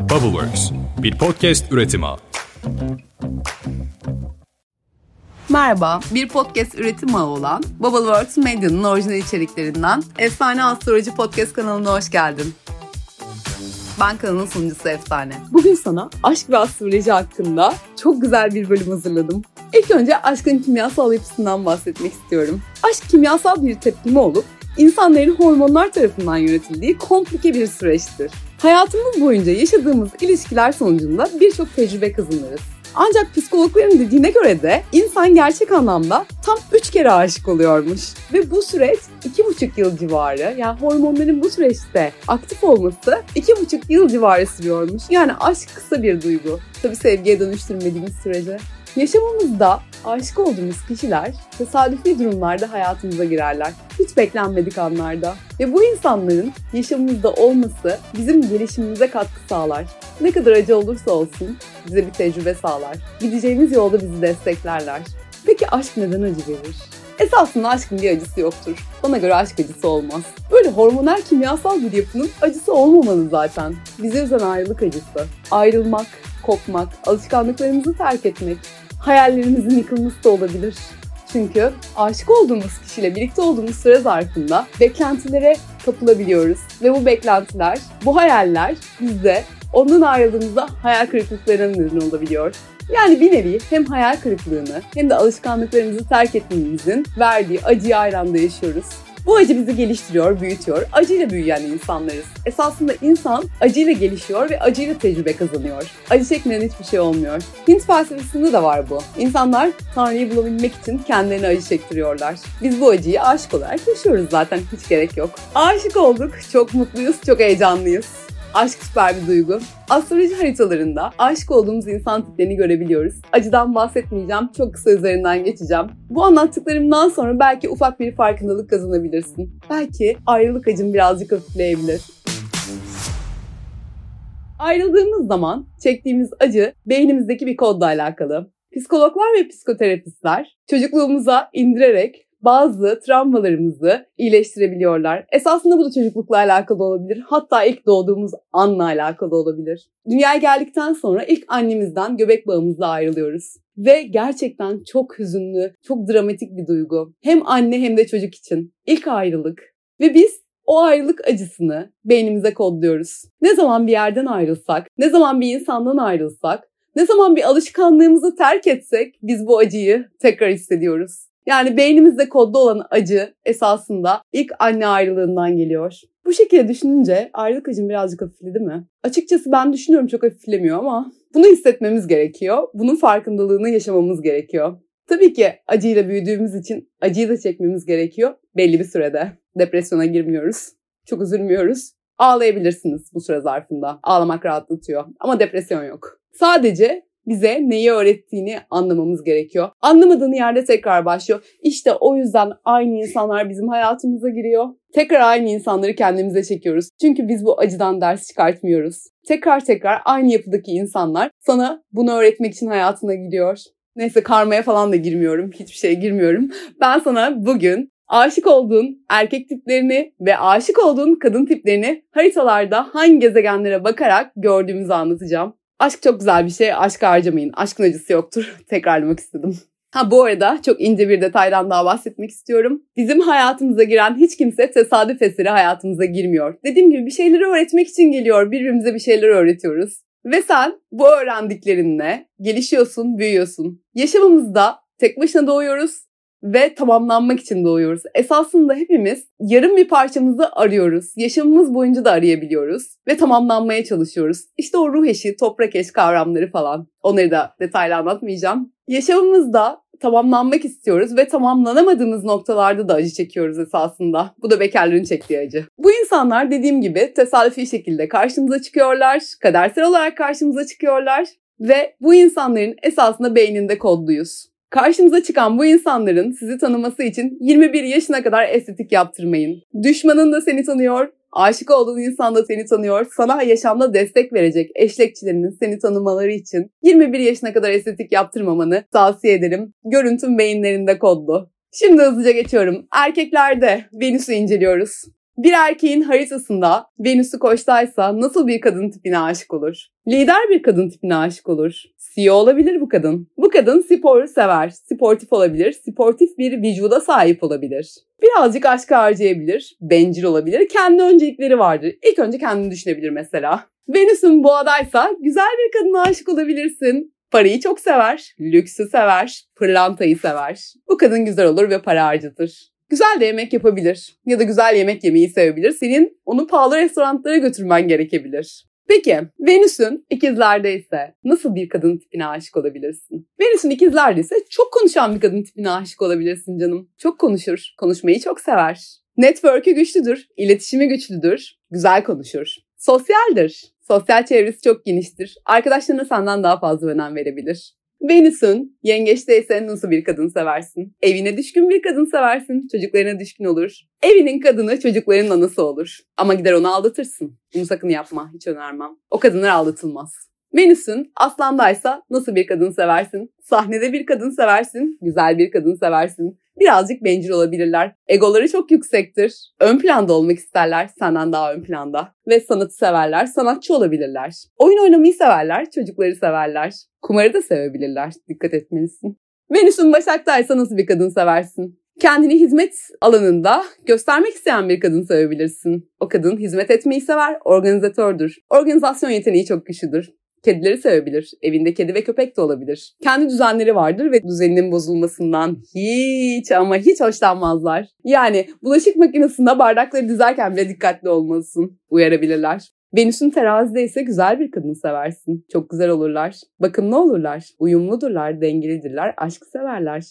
Bubbleworks, bir podcast üretimi. Merhaba, bir podcast üretim ağı olan Bubbleworks Medya'nın orijinal içeriklerinden Efsane Astroloji Podcast kanalına hoş geldin. Ben kanalın sunucusu Efsane. Bugün sana aşk ve astroloji hakkında çok güzel bir bölüm hazırladım. İlk önce aşkın kimyasal yapısından bahsetmek istiyorum. Aşk kimyasal bir tepkime olup insanların hormonlar tarafından yönetildiği komplike bir süreçtir. Hayatımız boyunca yaşadığımız ilişkiler sonucunda birçok tecrübe kazanırız. Ancak psikologların dediğine göre de insan gerçek anlamda tam 3 kere aşık oluyormuş. Ve bu süreç 2,5 yıl civarı yani hormonların bu süreçte aktif olması 2,5 yıl civarı sürüyormuş. Yani aşk kısa bir duygu. Tabi sevgiye dönüştürmediğimiz sürece. Yaşamımızda aşık olduğumuz kişiler tesadüfi durumlarda hayatımıza girerler. Hiç beklenmedik anlarda. Ve bu insanların yaşamımızda olması bizim gelişimimize katkı sağlar. Ne kadar acı olursa olsun bize bir tecrübe sağlar. Gideceğimiz yolda bizi desteklerler. Peki aşk neden acı verir? Esasında aşkın bir acısı yoktur. Bana göre aşk acısı olmaz. Böyle hormonal kimyasal bir yapının acısı olmamalı zaten. Bize üzen ayrılık acısı. Ayrılmak, kopmak, alışkanlıklarımızı terk etmek, hayallerimizin yıkılması da olabilir. Çünkü aşık olduğumuz kişiyle birlikte olduğumuz süre zarfında beklentilere kapılabiliyoruz. Ve bu beklentiler, bu hayaller bizde ondan ayrıldığımızda hayal kırıklıklarına neden olabiliyor. Yani bir nevi hem hayal kırıklığını hem de alışkanlıklarımızı terk etmemizin verdiği acıyı aynı yaşıyoruz. Bu acı bizi geliştiriyor, büyütüyor. Acıyla büyüyen insanlarız. Esasında insan acıyla gelişiyor ve acıyla tecrübe kazanıyor. Acı çekmeden hiçbir şey olmuyor. Hint felsefesinde de var bu. İnsanlar Tanrı'yı bulabilmek için kendilerine acı çektiriyorlar. Biz bu acıyı aşk olarak yaşıyoruz zaten. Hiç gerek yok. Aşık olduk, çok mutluyuz, çok heyecanlıyız. Aşk süper bir duygu. Astroloji haritalarında aşık olduğumuz insan tiplerini görebiliyoruz. Acıdan bahsetmeyeceğim, çok kısa üzerinden geçeceğim. Bu anlattıklarımdan sonra belki ufak bir farkındalık kazanabilirsin. Belki ayrılık acın birazcık hafifleyebilir. Ayrıldığımız zaman çektiğimiz acı beynimizdeki bir kodla alakalı. Psikologlar ve psikoterapistler çocukluğumuza indirerek bazı travmalarımızı iyileştirebiliyorlar. Esasında bu da çocuklukla alakalı olabilir. Hatta ilk doğduğumuz anla alakalı olabilir. Dünyaya geldikten sonra ilk annemizden göbek bağımızla ayrılıyoruz. Ve gerçekten çok hüzünlü, çok dramatik bir duygu. Hem anne hem de çocuk için. İlk ayrılık. Ve biz o ayrılık acısını beynimize kodluyoruz. Ne zaman bir yerden ayrılsak, ne zaman bir insandan ayrılsak, ne zaman bir alışkanlığımızı terk etsek biz bu acıyı tekrar hissediyoruz. Yani beynimizde kodda olan acı esasında ilk anne ayrılığından geliyor. Bu şekilde düşününce ayrılık acım birazcık hafifledi mi? Açıkçası ben düşünüyorum çok hafiflemiyor ama bunu hissetmemiz gerekiyor. Bunun farkındalığını yaşamamız gerekiyor. Tabii ki acıyla büyüdüğümüz için acıyı da çekmemiz gerekiyor belli bir sürede. Depresyona girmiyoruz. Çok üzülmüyoruz. Ağlayabilirsiniz bu süre zarfında. Ağlamak rahatlatıyor ama depresyon yok. Sadece bize neyi öğrettiğini anlamamız gerekiyor. Anlamadığın yerde tekrar başlıyor. İşte o yüzden aynı insanlar bizim hayatımıza giriyor. Tekrar aynı insanları kendimize çekiyoruz. Çünkü biz bu acıdan ders çıkartmıyoruz. Tekrar tekrar aynı yapıdaki insanlar sana bunu öğretmek için hayatına giriyor. Neyse karmaya falan da girmiyorum. Hiçbir şeye girmiyorum. Ben sana bugün aşık olduğun erkek tiplerini ve aşık olduğun kadın tiplerini haritalarda hangi gezegenlere bakarak gördüğümüzü anlatacağım. Aşk çok güzel bir şey. Aşk harcamayın. Aşkın acısı yoktur. Tekrarlamak istedim. Ha bu arada çok ince bir detaydan daha bahsetmek istiyorum. Bizim hayatımıza giren hiç kimse tesadüf eseri hayatımıza girmiyor. Dediğim gibi bir şeyleri öğretmek için geliyor. Birbirimize bir şeyler öğretiyoruz. Ve sen bu öğrendiklerinle gelişiyorsun, büyüyorsun. Yaşamımızda tek başına doğuyoruz ve tamamlanmak için doğuyoruz. Esasında hepimiz yarım bir parçamızı arıyoruz. Yaşamımız boyunca da arayabiliyoruz ve tamamlanmaya çalışıyoruz. İşte o ruh eşi, toprak eş kavramları falan. Onları da detaylı anlatmayacağım. Yaşamımızda tamamlanmak istiyoruz ve tamamlanamadığımız noktalarda da acı çekiyoruz esasında. Bu da bekarların çektiği acı. Bu insanlar dediğim gibi tesadüfi şekilde karşımıza çıkıyorlar, kadersel olarak karşımıza çıkıyorlar ve bu insanların esasında beyninde kodluyuz. Karşınıza çıkan bu insanların sizi tanıması için 21 yaşına kadar estetik yaptırmayın. Düşmanın da seni tanıyor, aşık olduğun insan da seni tanıyor. Sana yaşamda destek verecek eşlekçilerinin seni tanımaları için 21 yaşına kadar estetik yaptırmamanı tavsiye ederim. Görüntüm beyinlerinde kodlu. Şimdi hızlıca geçiyorum. Erkeklerde Venüs'ü inceliyoruz. Bir erkeğin haritasında Venüs'ü koçtaysa nasıl bir kadın tipine aşık olur? Lider bir kadın tipine aşık olur. CEO olabilir bu kadın. Bu kadın sporu sever, sportif olabilir, sportif bir vücuda sahip olabilir. Birazcık aşk harcayabilir, bencil olabilir, kendi öncelikleri vardır. İlk önce kendini düşünebilir mesela. Venüs'ün boğadaysa güzel bir kadına aşık olabilirsin. Parayı çok sever, lüksü sever, pırlantayı sever. Bu kadın güzel olur ve para harcatır. Güzel de yemek yapabilir ya da güzel yemek yemeyi sevebilir. Senin onu pahalı restoranlara götürmen gerekebilir. Peki Venüs'ün ikizlerde ise nasıl bir kadın tipine aşık olabilirsin? Venüs'ün ikizlerde ise çok konuşan bir kadın tipine aşık olabilirsin canım. Çok konuşur, konuşmayı çok sever. Network'ü güçlüdür, iletişimi güçlüdür, güzel konuşur. Sosyaldir, sosyal çevresi çok geniştir. Arkadaşlarına senden daha fazla önem verebilir. Venüs'ün yengeçteyse nasıl bir kadın seversin? Evine düşkün bir kadın seversin. Çocuklarına düşkün olur. Evinin kadını çocukların anası olur. Ama gider onu aldatırsın. Bunu sakın yapma. Hiç önermem. O kadınlar aldatılmaz. Venüs'ün aslandaysa nasıl bir kadın seversin? Sahnede bir kadın seversin. Güzel bir kadın seversin. Birazcık bencil olabilirler. Egoları çok yüksektir. Ön planda olmak isterler senden daha ön planda. Ve sanatı severler, sanatçı olabilirler. Oyun oynamayı severler, çocukları severler. Kumarı da sevebilirler. Dikkat etmelisin. Venüs'ün Başak'taysa nasıl bir kadın seversin? Kendini hizmet alanında göstermek isteyen bir kadın sevebilirsin. O kadın hizmet etmeyi sever, organizatördür. Organizasyon yeteneği çok güçlüdür. Kedileri sevebilir. Evinde kedi ve köpek de olabilir. Kendi düzenleri vardır ve düzeninin bozulmasından hiç ama hiç hoşlanmazlar. Yani bulaşık makinesinde bardakları dizerken bile dikkatli olmalısın. Uyarabilirler. Venüs'ün terazide ise güzel bir kadın seversin. Çok güzel olurlar. Bakımlı olurlar. Uyumludurlar, dengelidirler, aşk severler.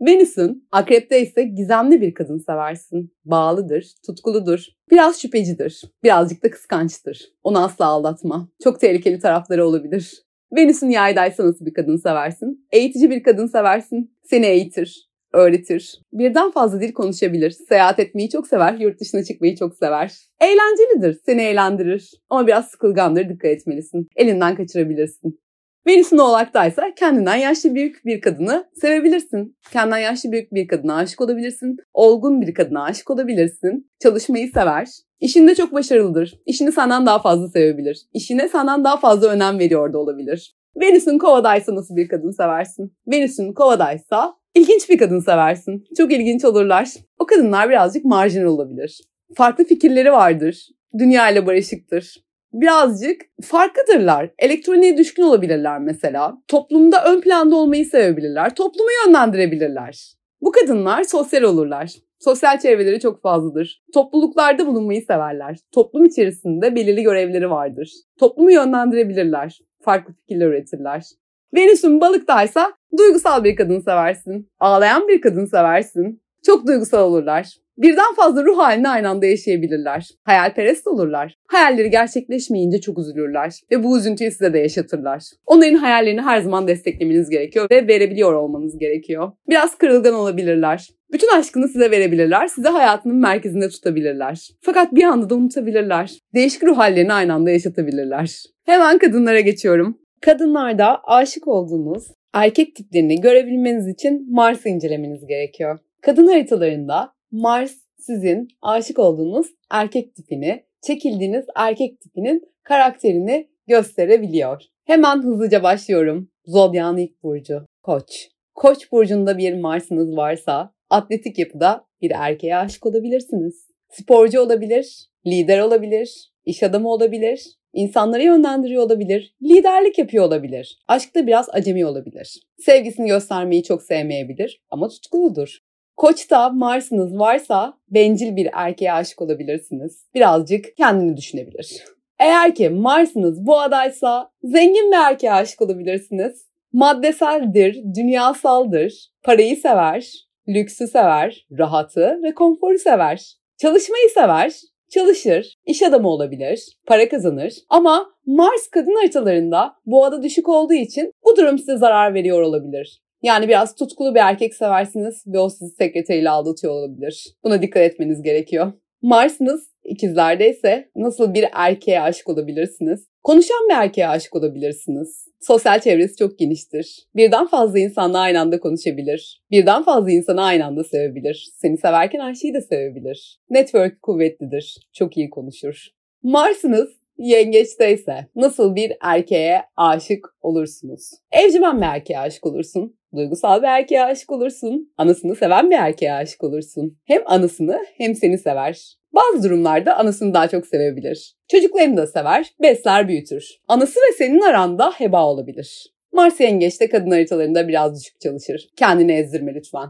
Venüs'ün akrepte ise gizemli bir kadın seversin. Bağlıdır, tutkuludur, biraz şüphecidir, birazcık da kıskançtır. Onu asla aldatma. Çok tehlikeli tarafları olabilir. Venüs'ün yaydaysa nasıl bir kadın seversin? Eğitici bir kadın seversin. Seni eğitir, öğretir. Birden fazla dil konuşabilir. Seyahat etmeyi çok sever, yurt dışına çıkmayı çok sever. Eğlencelidir, seni eğlendirir. Ama biraz sıkılgandır, dikkat etmelisin. Elinden kaçırabilirsin. Venüs'ün oğlaktaysa kendinden yaşlı büyük bir kadını sevebilirsin. Kendinden yaşlı büyük bir kadına aşık olabilirsin. Olgun bir kadına aşık olabilirsin. Çalışmayı sever. İşinde çok başarılıdır. İşini senden daha fazla sevebilir. İşine senden daha fazla önem veriyor da olabilir. Venüs'ün kovadaysa nasıl bir kadın seversin? Venüs'ün kovadaysa ilginç bir kadın seversin. Çok ilginç olurlar. O kadınlar birazcık marjinal olabilir. Farklı fikirleri vardır. Dünya ile barışıktır birazcık farklıdırlar. Elektroniğe düşkün olabilirler mesela. Toplumda ön planda olmayı sevebilirler. Toplumu yönlendirebilirler. Bu kadınlar sosyal olurlar. Sosyal çevreleri çok fazladır. Topluluklarda bulunmayı severler. Toplum içerisinde belirli görevleri vardır. Toplumu yönlendirebilirler. Farklı fikirler üretirler. Venüs'ün balıktaysa duygusal bir kadın seversin. Ağlayan bir kadın seversin. Çok duygusal olurlar. Birden fazla ruh halini aynı anda yaşayabilirler. Hayalperest olurlar. Hayalleri gerçekleşmeyince çok üzülürler ve bu üzüntüyü size de yaşatırlar. Onların hayallerini her zaman desteklemeniz gerekiyor ve verebiliyor olmanız gerekiyor. Biraz kırılgan olabilirler. Bütün aşkını size verebilirler, size hayatının merkezinde tutabilirler. Fakat bir anda da unutabilirler. Değişik ruh hallerini aynı anda yaşatabilirler. Hemen kadınlara geçiyorum. Kadınlarda aşık olduğunuz erkek tiplerini görebilmeniz için Mars'ı incelemeniz gerekiyor. Kadın haritalarında Mars sizin aşık olduğunuz erkek tipini, çekildiğiniz erkek tipinin karakterini gösterebiliyor. Hemen hızlıca başlıyorum. Zodyan ilk burcu Koç. Koç burcunda bir Mars'ınız varsa atletik yapıda bir erkeğe aşık olabilirsiniz. Sporcu olabilir, lider olabilir, iş adamı olabilir, insanları yönlendiriyor olabilir, liderlik yapıyor olabilir. Aşkta biraz acemi olabilir. Sevgisini göstermeyi çok sevmeyebilir ama tutkuludur. Koç'ta Mars'ınız varsa bencil bir erkeğe aşık olabilirsiniz. Birazcık kendini düşünebilir. Eğer ki Mars'ınız bu adaysa zengin bir erkeğe aşık olabilirsiniz. Maddeseldir, dünyasaldır, parayı sever, lüksü sever, rahatı ve konforu sever. Çalışmayı sever, çalışır, iş adamı olabilir, para kazanır. Ama Mars kadın haritalarında boğada düşük olduğu için bu durum size zarar veriyor olabilir. Yani biraz tutkulu bir erkek seversiniz ve o sizi sekreteriyle aldatıyor olabilir. Buna dikkat etmeniz gerekiyor. Mars'ınız ikizlerde ise nasıl bir erkeğe aşık olabilirsiniz? Konuşan bir erkeğe aşık olabilirsiniz. Sosyal çevresi çok geniştir. Birden fazla insanla aynı anda konuşabilir. Birden fazla insanı aynı anda sevebilir. Seni severken Ayşe'yi de sevebilir. Network kuvvetlidir. Çok iyi konuşur. Mars'ınız yengeçteyse nasıl bir erkeğe aşık olursunuz? Evcimen bir erkeğe aşık olursun. Duygusal bir erkeğe aşık olursun. Anasını seven bir erkeğe aşık olursun. Hem anasını hem seni sever. Bazı durumlarda anasını daha çok sevebilir. Çocuklarını da sever, besler, büyütür. Anası ve senin aranda heba olabilir. Mars yengeçte kadın haritalarında biraz düşük çalışır. Kendini ezdirme lütfen.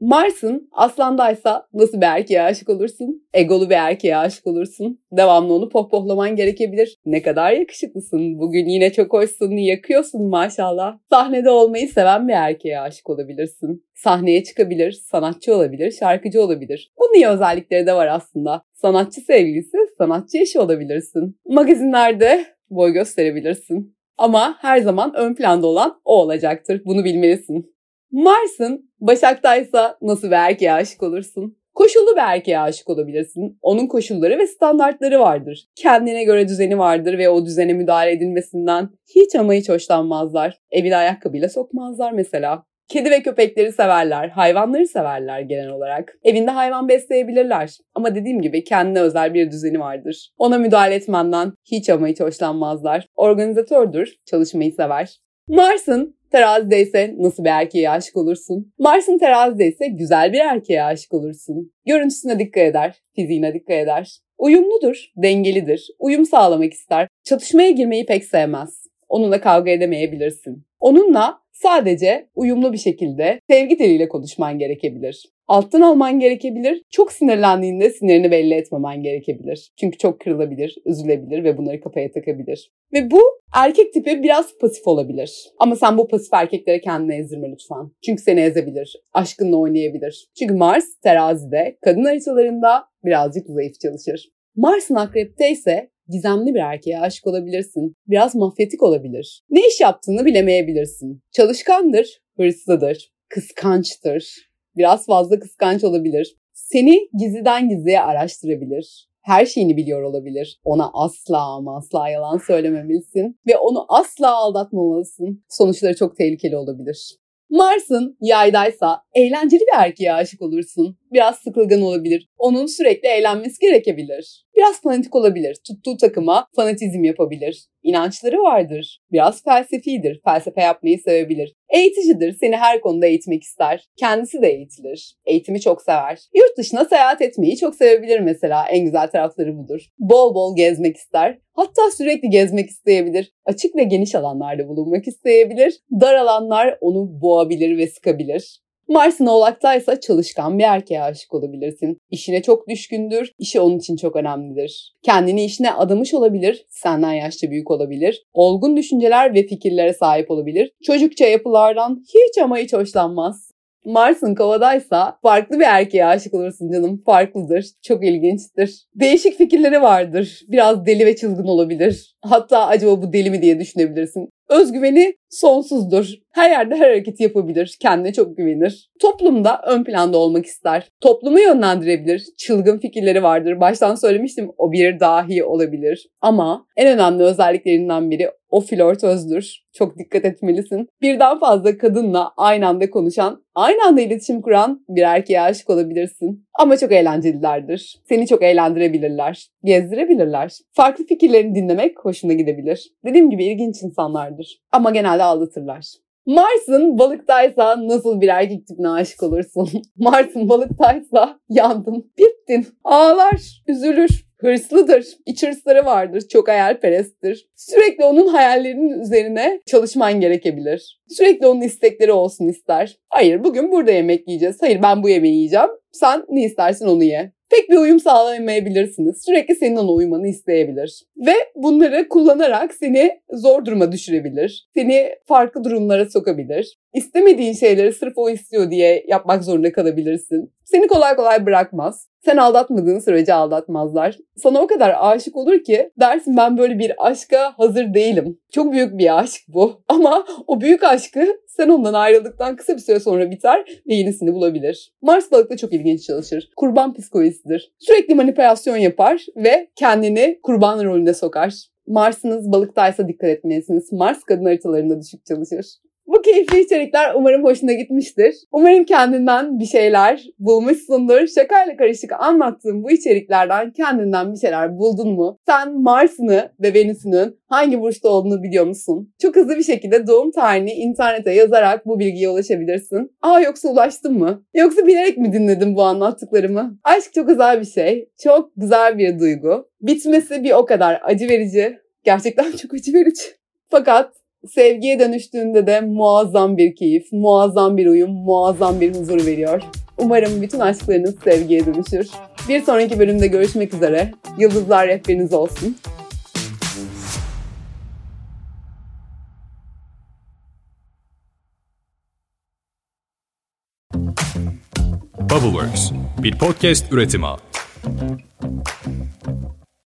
Mars'ın aslandaysa nasıl bir erkeğe aşık olursun? Egolu bir erkeğe aşık olursun. Devamlı onu pohpohlaman gerekebilir. Ne kadar yakışıklısın. Bugün yine çok hoşsun. Yakıyorsun maşallah. Sahnede olmayı seven bir erkeğe aşık olabilirsin. Sahneye çıkabilir, sanatçı olabilir, şarkıcı olabilir. Bunun iyi özellikleri de var aslında. Sanatçı sevgilisi, sanatçı eşi olabilirsin. Magazinlerde boy gösterebilirsin. Ama her zaman ön planda olan o olacaktır. Bunu bilmelisin. Mars'ın Başak'taysa nasıl bir erkeğe aşık olursun? Koşullu bir erkeğe aşık olabilirsin. Onun koşulları ve standartları vardır. Kendine göre düzeni vardır ve o düzene müdahale edilmesinden hiç ama hiç hoşlanmazlar. Evine ayakkabıyla sokmazlar mesela. Kedi ve köpekleri severler, hayvanları severler genel olarak. Evinde hayvan besleyebilirler. Ama dediğim gibi kendine özel bir düzeni vardır. Ona müdahale etmenden hiç ama hiç hoşlanmazlar. Organizatördür, çalışmayı sever. Mars'ın Terazide ise nasıl bir erkeğe aşık olursun? Mars'ın terazide ise güzel bir erkeğe aşık olursun. Görüntüsüne dikkat eder, fiziğine dikkat eder. Uyumludur, dengelidir, uyum sağlamak ister. Çatışmaya girmeyi pek sevmez. Onunla kavga edemeyebilirsin. Onunla sadece uyumlu bir şekilde sevgi diliyle konuşman gerekebilir alttan alman gerekebilir. Çok sinirlendiğinde sinirini belli etmemen gerekebilir. Çünkü çok kırılabilir, üzülebilir ve bunları kafaya takabilir. Ve bu erkek tipi biraz pasif olabilir. Ama sen bu pasif erkeklere kendini ezdirme lütfen. Çünkü seni ezebilir, aşkınla oynayabilir. Çünkü Mars terazide, kadın haritalarında birazcık zayıf çalışır. Mars'ın akrepte ise gizemli bir erkeğe aşık olabilirsin. Biraz mafyatik olabilir. Ne iş yaptığını bilemeyebilirsin. Çalışkandır, hırslıdır, kıskançtır, biraz fazla kıskanç olabilir. Seni gizliden gizliye araştırabilir. Her şeyini biliyor olabilir. Ona asla ama asla yalan söylememelisin ve onu asla aldatmamalısın. Sonuçları çok tehlikeli olabilir. Mars'ın yaydaysa eğlenceli bir erkeğe aşık olursun. Biraz sıkılgan olabilir. Onun sürekli eğlenmesi gerekebilir. Biraz fanatik olabilir. Tuttuğu takıma fanatizm yapabilir. İnançları vardır. Biraz felsefidir. Felsefe yapmayı sevebilir. Eğiticidir. Seni her konuda eğitmek ister. Kendisi de eğitilir. Eğitimi çok sever. Yurt dışına seyahat etmeyi çok sevebilir mesela. En güzel tarafları budur. Bol bol gezmek ister. Hatta sürekli gezmek isteyebilir. Açık ve geniş alanlarda bulunmak isteyebilir. Dar alanlar onu boğabilir ve sıkabilir. Mars'ın oğlaktaysa çalışkan bir erkeğe aşık olabilirsin. İşine çok düşkündür, işi onun için çok önemlidir. Kendini işine adamış olabilir, senden yaşça büyük olabilir. Olgun düşünceler ve fikirlere sahip olabilir. Çocukça yapılardan hiç ama hiç hoşlanmaz. Mars'ın kovadaysa farklı bir erkeğe aşık olursun canım. Farklıdır. Çok ilginçtir. Değişik fikirleri vardır. Biraz deli ve çılgın olabilir. Hatta acaba bu deli mi diye düşünebilirsin. Özgüveni sonsuzdur. Her yerde her hareketi yapabilir. Kendine çok güvenir. Toplumda ön planda olmak ister. Toplumu yönlendirebilir. Çılgın fikirleri vardır. Baştan söylemiştim o bir dahi olabilir. Ama en önemli özelliklerinden biri o flörtözdür. Çok dikkat etmelisin. Birden fazla kadınla aynı anda konuşan, aynı anda iletişim kuran bir erkeğe aşık olabilirsin. Ama çok eğlencelilerdir. Seni çok eğlendirebilirler. Gezdirebilirler. Farklı fikirlerini dinlemek hoşuna gidebilir. Dediğim gibi ilginç insanlardır. Ama genelde aldatırlar. Mars'ın balıktaysa nasıl bir erkek tipine aşık olursun? Mars'ın balıktaysa yandın, bittin, ağlar, üzülür, hırslıdır, iç hırsları vardır, çok hayalperesttir. Sürekli onun hayallerinin üzerine çalışman gerekebilir. Sürekli onun istekleri olsun ister. Hayır bugün burada yemek yiyeceğiz. Hayır ben bu yemeği yiyeceğim. Sen ne istersin onu ye pek bir uyum sağlayamayabilirsiniz. Sürekli senin ona uymanı isteyebilir. Ve bunları kullanarak seni zor duruma düşürebilir. Seni farklı durumlara sokabilir. İstemediğin şeyleri sırf o istiyor diye yapmak zorunda kalabilirsin. Seni kolay kolay bırakmaz. Sen aldatmadığın sürece aldatmazlar. Sana o kadar aşık olur ki dersin ben böyle bir aşka hazır değilim. Çok büyük bir aşk bu. Ama o büyük aşkı sen ondan ayrıldıktan kısa bir süre sonra biter ve yenisini bulabilir. Mars balıkta çok ilginç çalışır. Kurban psikolojisidir. Sürekli manipülasyon yapar ve kendini kurban rolünde sokar. Mars'ınız balıktaysa dikkat etmelisiniz. Mars kadın haritalarında düşük çalışır. Bu keyifli içerikler umarım hoşuna gitmiştir. Umarım kendinden bir şeyler bulmuşsundur. Şakayla karışık anlattığım bu içeriklerden kendinden bir şeyler buldun mu? Sen Mars'ını ve Venüs'ünün hangi burçta olduğunu biliyor musun? Çok hızlı bir şekilde doğum tarihini internete yazarak bu bilgiye ulaşabilirsin. Aa yoksa ulaştın mı? Yoksa bilerek mi dinledin bu anlattıklarımı? Aşk çok güzel bir şey. Çok güzel bir duygu. Bitmesi bir o kadar acı verici. Gerçekten çok acı verici. Fakat sevgiye dönüştüğünde de muazzam bir keyif, muazzam bir uyum, muazzam bir huzur veriyor. Umarım bütün aşklarınız sevgiye dönüşür. Bir sonraki bölümde görüşmek üzere. Yıldızlar rehberiniz olsun. Bubbleworks, bir podcast üretimi.